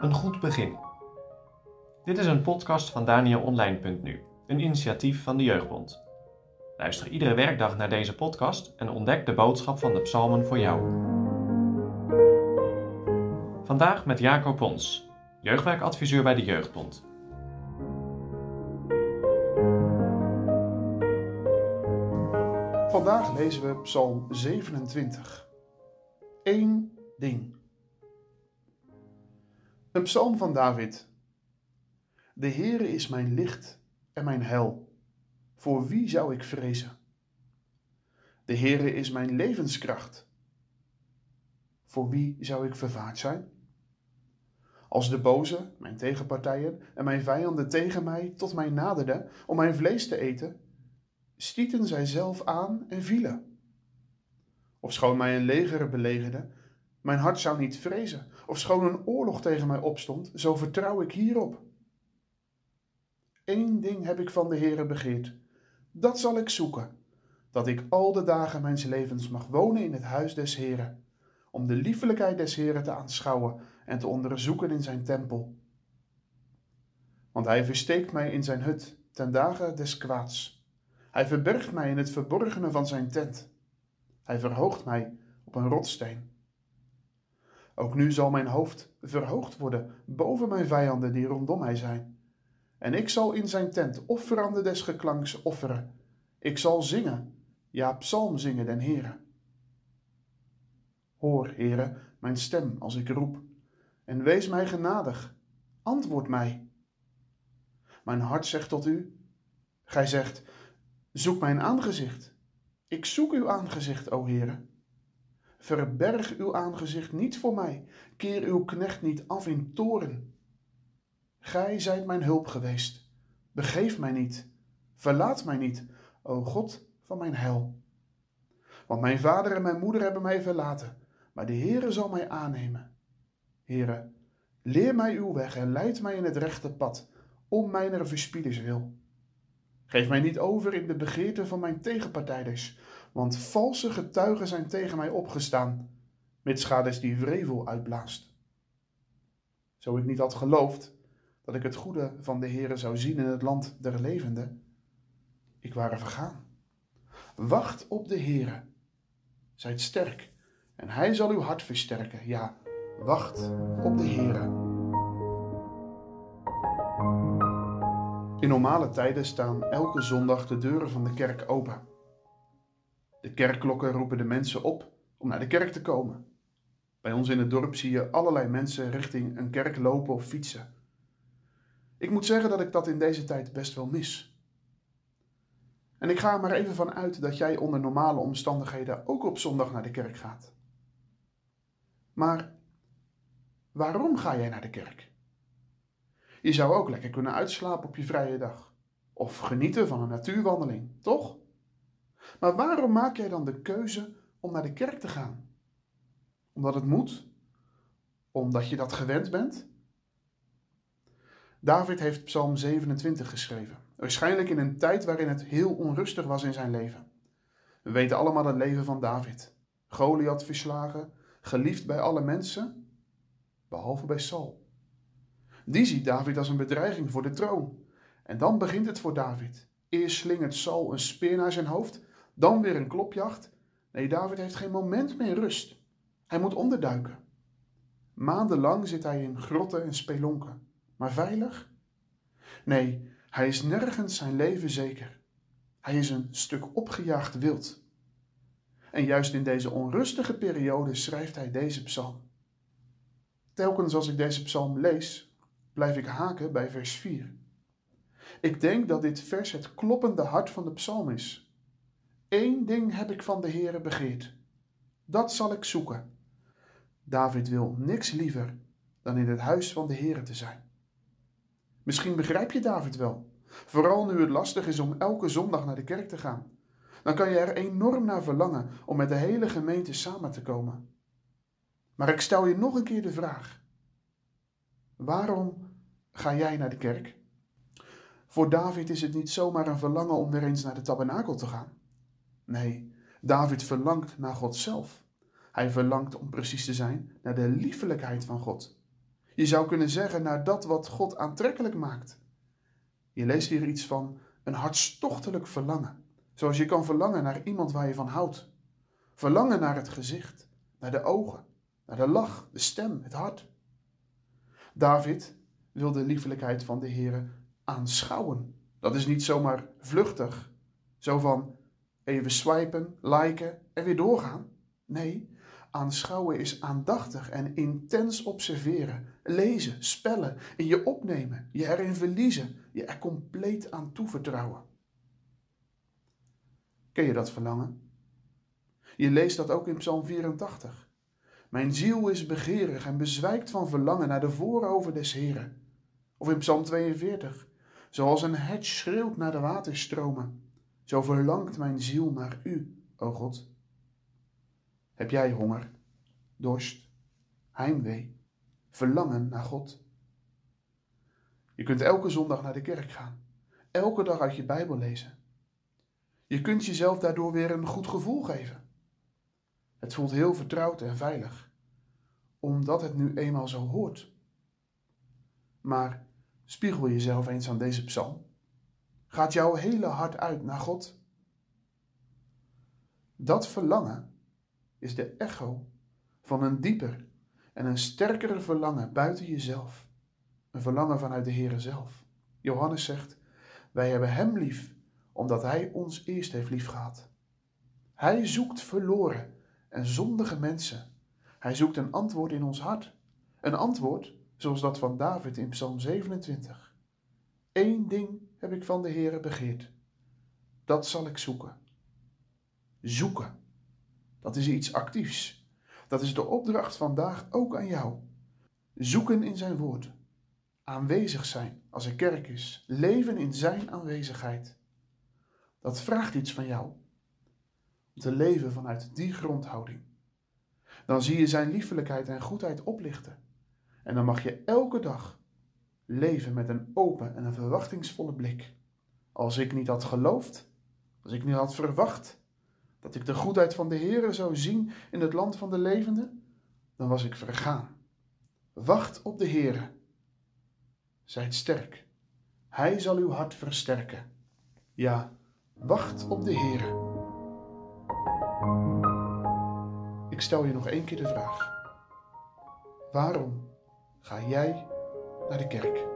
Een goed begin. Dit is een podcast van DanielOnline.nu, een initiatief van de Jeugdbond. Luister iedere werkdag naar deze podcast en ontdek de boodschap van de psalmen voor jou. Vandaag met Jacob Pons, jeugdwerkadviseur bij de Jeugdbond. Vandaag lezen we Psalm 27. Eén ding. Een psalm van David. De Heere is mijn licht en mijn hel. Voor wie zou ik vrezen? De Heere is mijn levenskracht. Voor wie zou ik vervaard zijn? Als de boze, mijn tegenpartijen en mijn vijanden tegen mij tot mij naderden om mijn vlees te eten, stieten zij zelf aan en vielen. Of schoon mij een leger belegerde, mijn hart zou niet vrezen. Of schoon een oorlog tegen mij opstond, zo vertrouw ik hierop. Eén ding heb ik van de Heere begeerd, dat zal ik zoeken, dat ik al de dagen mijns levens mag wonen in het huis des Heeren, om de liefelijkheid des Heeren te aanschouwen en te onderzoeken in zijn tempel. Want hij versteekt mij in zijn hut ten dagen des kwaads. Hij verbergt mij in het verborgene van zijn tent. Hij verhoogt mij op een rotsteen. Ook nu zal mijn hoofd verhoogd worden boven mijn vijanden die rondom mij zijn. En ik zal in zijn tent offerande des geklanks offeren. Ik zal zingen, ja, psalm zingen den Heere. Hoor, Heere, mijn stem als ik roep, en wees mij genadig. Antwoord mij. Mijn hart zegt tot u, gij zegt, zoek mijn aangezicht. Ik zoek uw aangezicht, o Heere. Verberg uw aangezicht niet voor mij, keer uw knecht niet af in toren. Gij zijt mijn hulp geweest. Begeef mij niet, verlaat mij niet, o God van mijn heil. Want mijn vader en mijn moeder hebben mij verlaten, maar de Heere zal mij aannemen. Heere, leer mij uw weg en leid mij in het rechte pad, om mijner verspieders wil. Geef mij niet over in de begeerte van mijn tegenpartijders, want valse getuigen zijn tegen mij opgestaan, mits die vrevel uitblaast. Zo ik niet had geloofd dat ik het goede van de Heere zou zien in het land der levenden, ik ware vergaan. Wacht op de Heere, zijt sterk, en hij zal uw hart versterken. Ja, wacht op de Heere. In normale tijden staan elke zondag de deuren van de kerk open. De kerkklokken roepen de mensen op om naar de kerk te komen. Bij ons in het dorp zie je allerlei mensen richting een kerk lopen of fietsen. Ik moet zeggen dat ik dat in deze tijd best wel mis. En ik ga er maar even van uit dat jij onder normale omstandigheden ook op zondag naar de kerk gaat. Maar waarom ga jij naar de kerk? Je zou ook lekker kunnen uitslapen op je vrije dag. Of genieten van een natuurwandeling, toch? Maar waarom maak jij dan de keuze om naar de kerk te gaan? Omdat het moet? Omdat je dat gewend bent? David heeft Psalm 27 geschreven, waarschijnlijk in een tijd waarin het heel onrustig was in zijn leven. We weten allemaal het leven van David. Goliath verslagen, geliefd bij alle mensen, behalve bij Saul. Die ziet David als een bedreiging voor de troon. En dan begint het voor David. Eerst slingert Saul een speer naar zijn hoofd, dan weer een klopjacht. Nee, David heeft geen moment meer rust. Hij moet onderduiken. Maandenlang zit hij in grotten en spelonken. Maar veilig? Nee, hij is nergens zijn leven zeker. Hij is een stuk opgejaagd wild. En juist in deze onrustige periode schrijft hij deze psalm. Telkens als ik deze psalm lees, blijf ik haken bij vers 4. Ik denk dat dit vers het kloppende hart van de psalm is. Eén ding heb ik van de Heere begeerd. Dat zal ik zoeken. David wil niks liever dan in het huis van de Heere te zijn. Misschien begrijp je David wel, vooral nu het lastig is om elke zondag naar de kerk te gaan. Dan kan je er enorm naar verlangen om met de hele gemeente samen te komen. Maar ik stel je nog een keer de vraag: waarom ga jij naar de kerk? Voor David is het niet zomaar een verlangen om weer eens naar de tabernakel te gaan. Nee, David verlangt naar God zelf. Hij verlangt, om precies te zijn, naar de liefelijkheid van God. Je zou kunnen zeggen naar dat wat God aantrekkelijk maakt. Je leest hier iets van een hartstochtelijk verlangen. Zoals je kan verlangen naar iemand waar je van houdt. Verlangen naar het gezicht, naar de ogen, naar de lach, de stem, het hart. David wil de liefelijkheid van de Heer aanschouwen. Dat is niet zomaar vluchtig, zo van even swipen, liken en weer doorgaan. Nee, aanschouwen is aandachtig en intens observeren, lezen, spellen, in je opnemen, je erin verliezen, je er compleet aan toevertrouwen. Ken je dat verlangen? Je leest dat ook in Psalm 84. Mijn ziel is begeerig en bezwijkt van verlangen naar de voorhoven des Heren. Of in Psalm 42. Zoals een hert schreeuwt naar de waterstromen, zo verlangt mijn ziel naar u, o God. Heb jij honger, dorst, heimwee, verlangen naar God? Je kunt elke zondag naar de kerk gaan, elke dag uit je Bijbel lezen. Je kunt jezelf daardoor weer een goed gevoel geven. Het voelt heel vertrouwd en veilig, omdat het nu eenmaal zo hoort. Maar spiegel jezelf eens aan deze psalm. Gaat jouw hele hart uit naar God? Dat verlangen is de echo van een dieper en een sterkere verlangen buiten jezelf. Een verlangen vanuit de Heere zelf. Johannes zegt: Wij hebben Hem lief, omdat Hij ons eerst heeft liefgehad. Hij zoekt verloren en zondige mensen. Hij zoekt een antwoord in ons hart. Een antwoord zoals dat van David in Psalm 27. Eén ding heb ik van de Heere begeerd. Dat zal ik zoeken. Zoeken. Dat is iets actiefs. Dat is de opdracht vandaag ook aan jou. Zoeken in zijn woord. Aanwezig zijn als er kerk is. Leven in zijn aanwezigheid. Dat vraagt iets van jou. Om te leven vanuit die grondhouding. Dan zie je zijn liefelijkheid en goedheid oplichten. En dan mag je elke dag leven met een open en een verwachtingsvolle blik. Als ik niet had geloofd, als ik niet had verwacht dat ik de goedheid van de Heere zou zien in het land van de levenden, dan was ik vergaan. Wacht op de Heere. Zijt sterk. Hij zal uw hart versterken. Ja, wacht op de Heere. Ik stel je nog één keer de vraag. Waarom ga jij naar de kerk?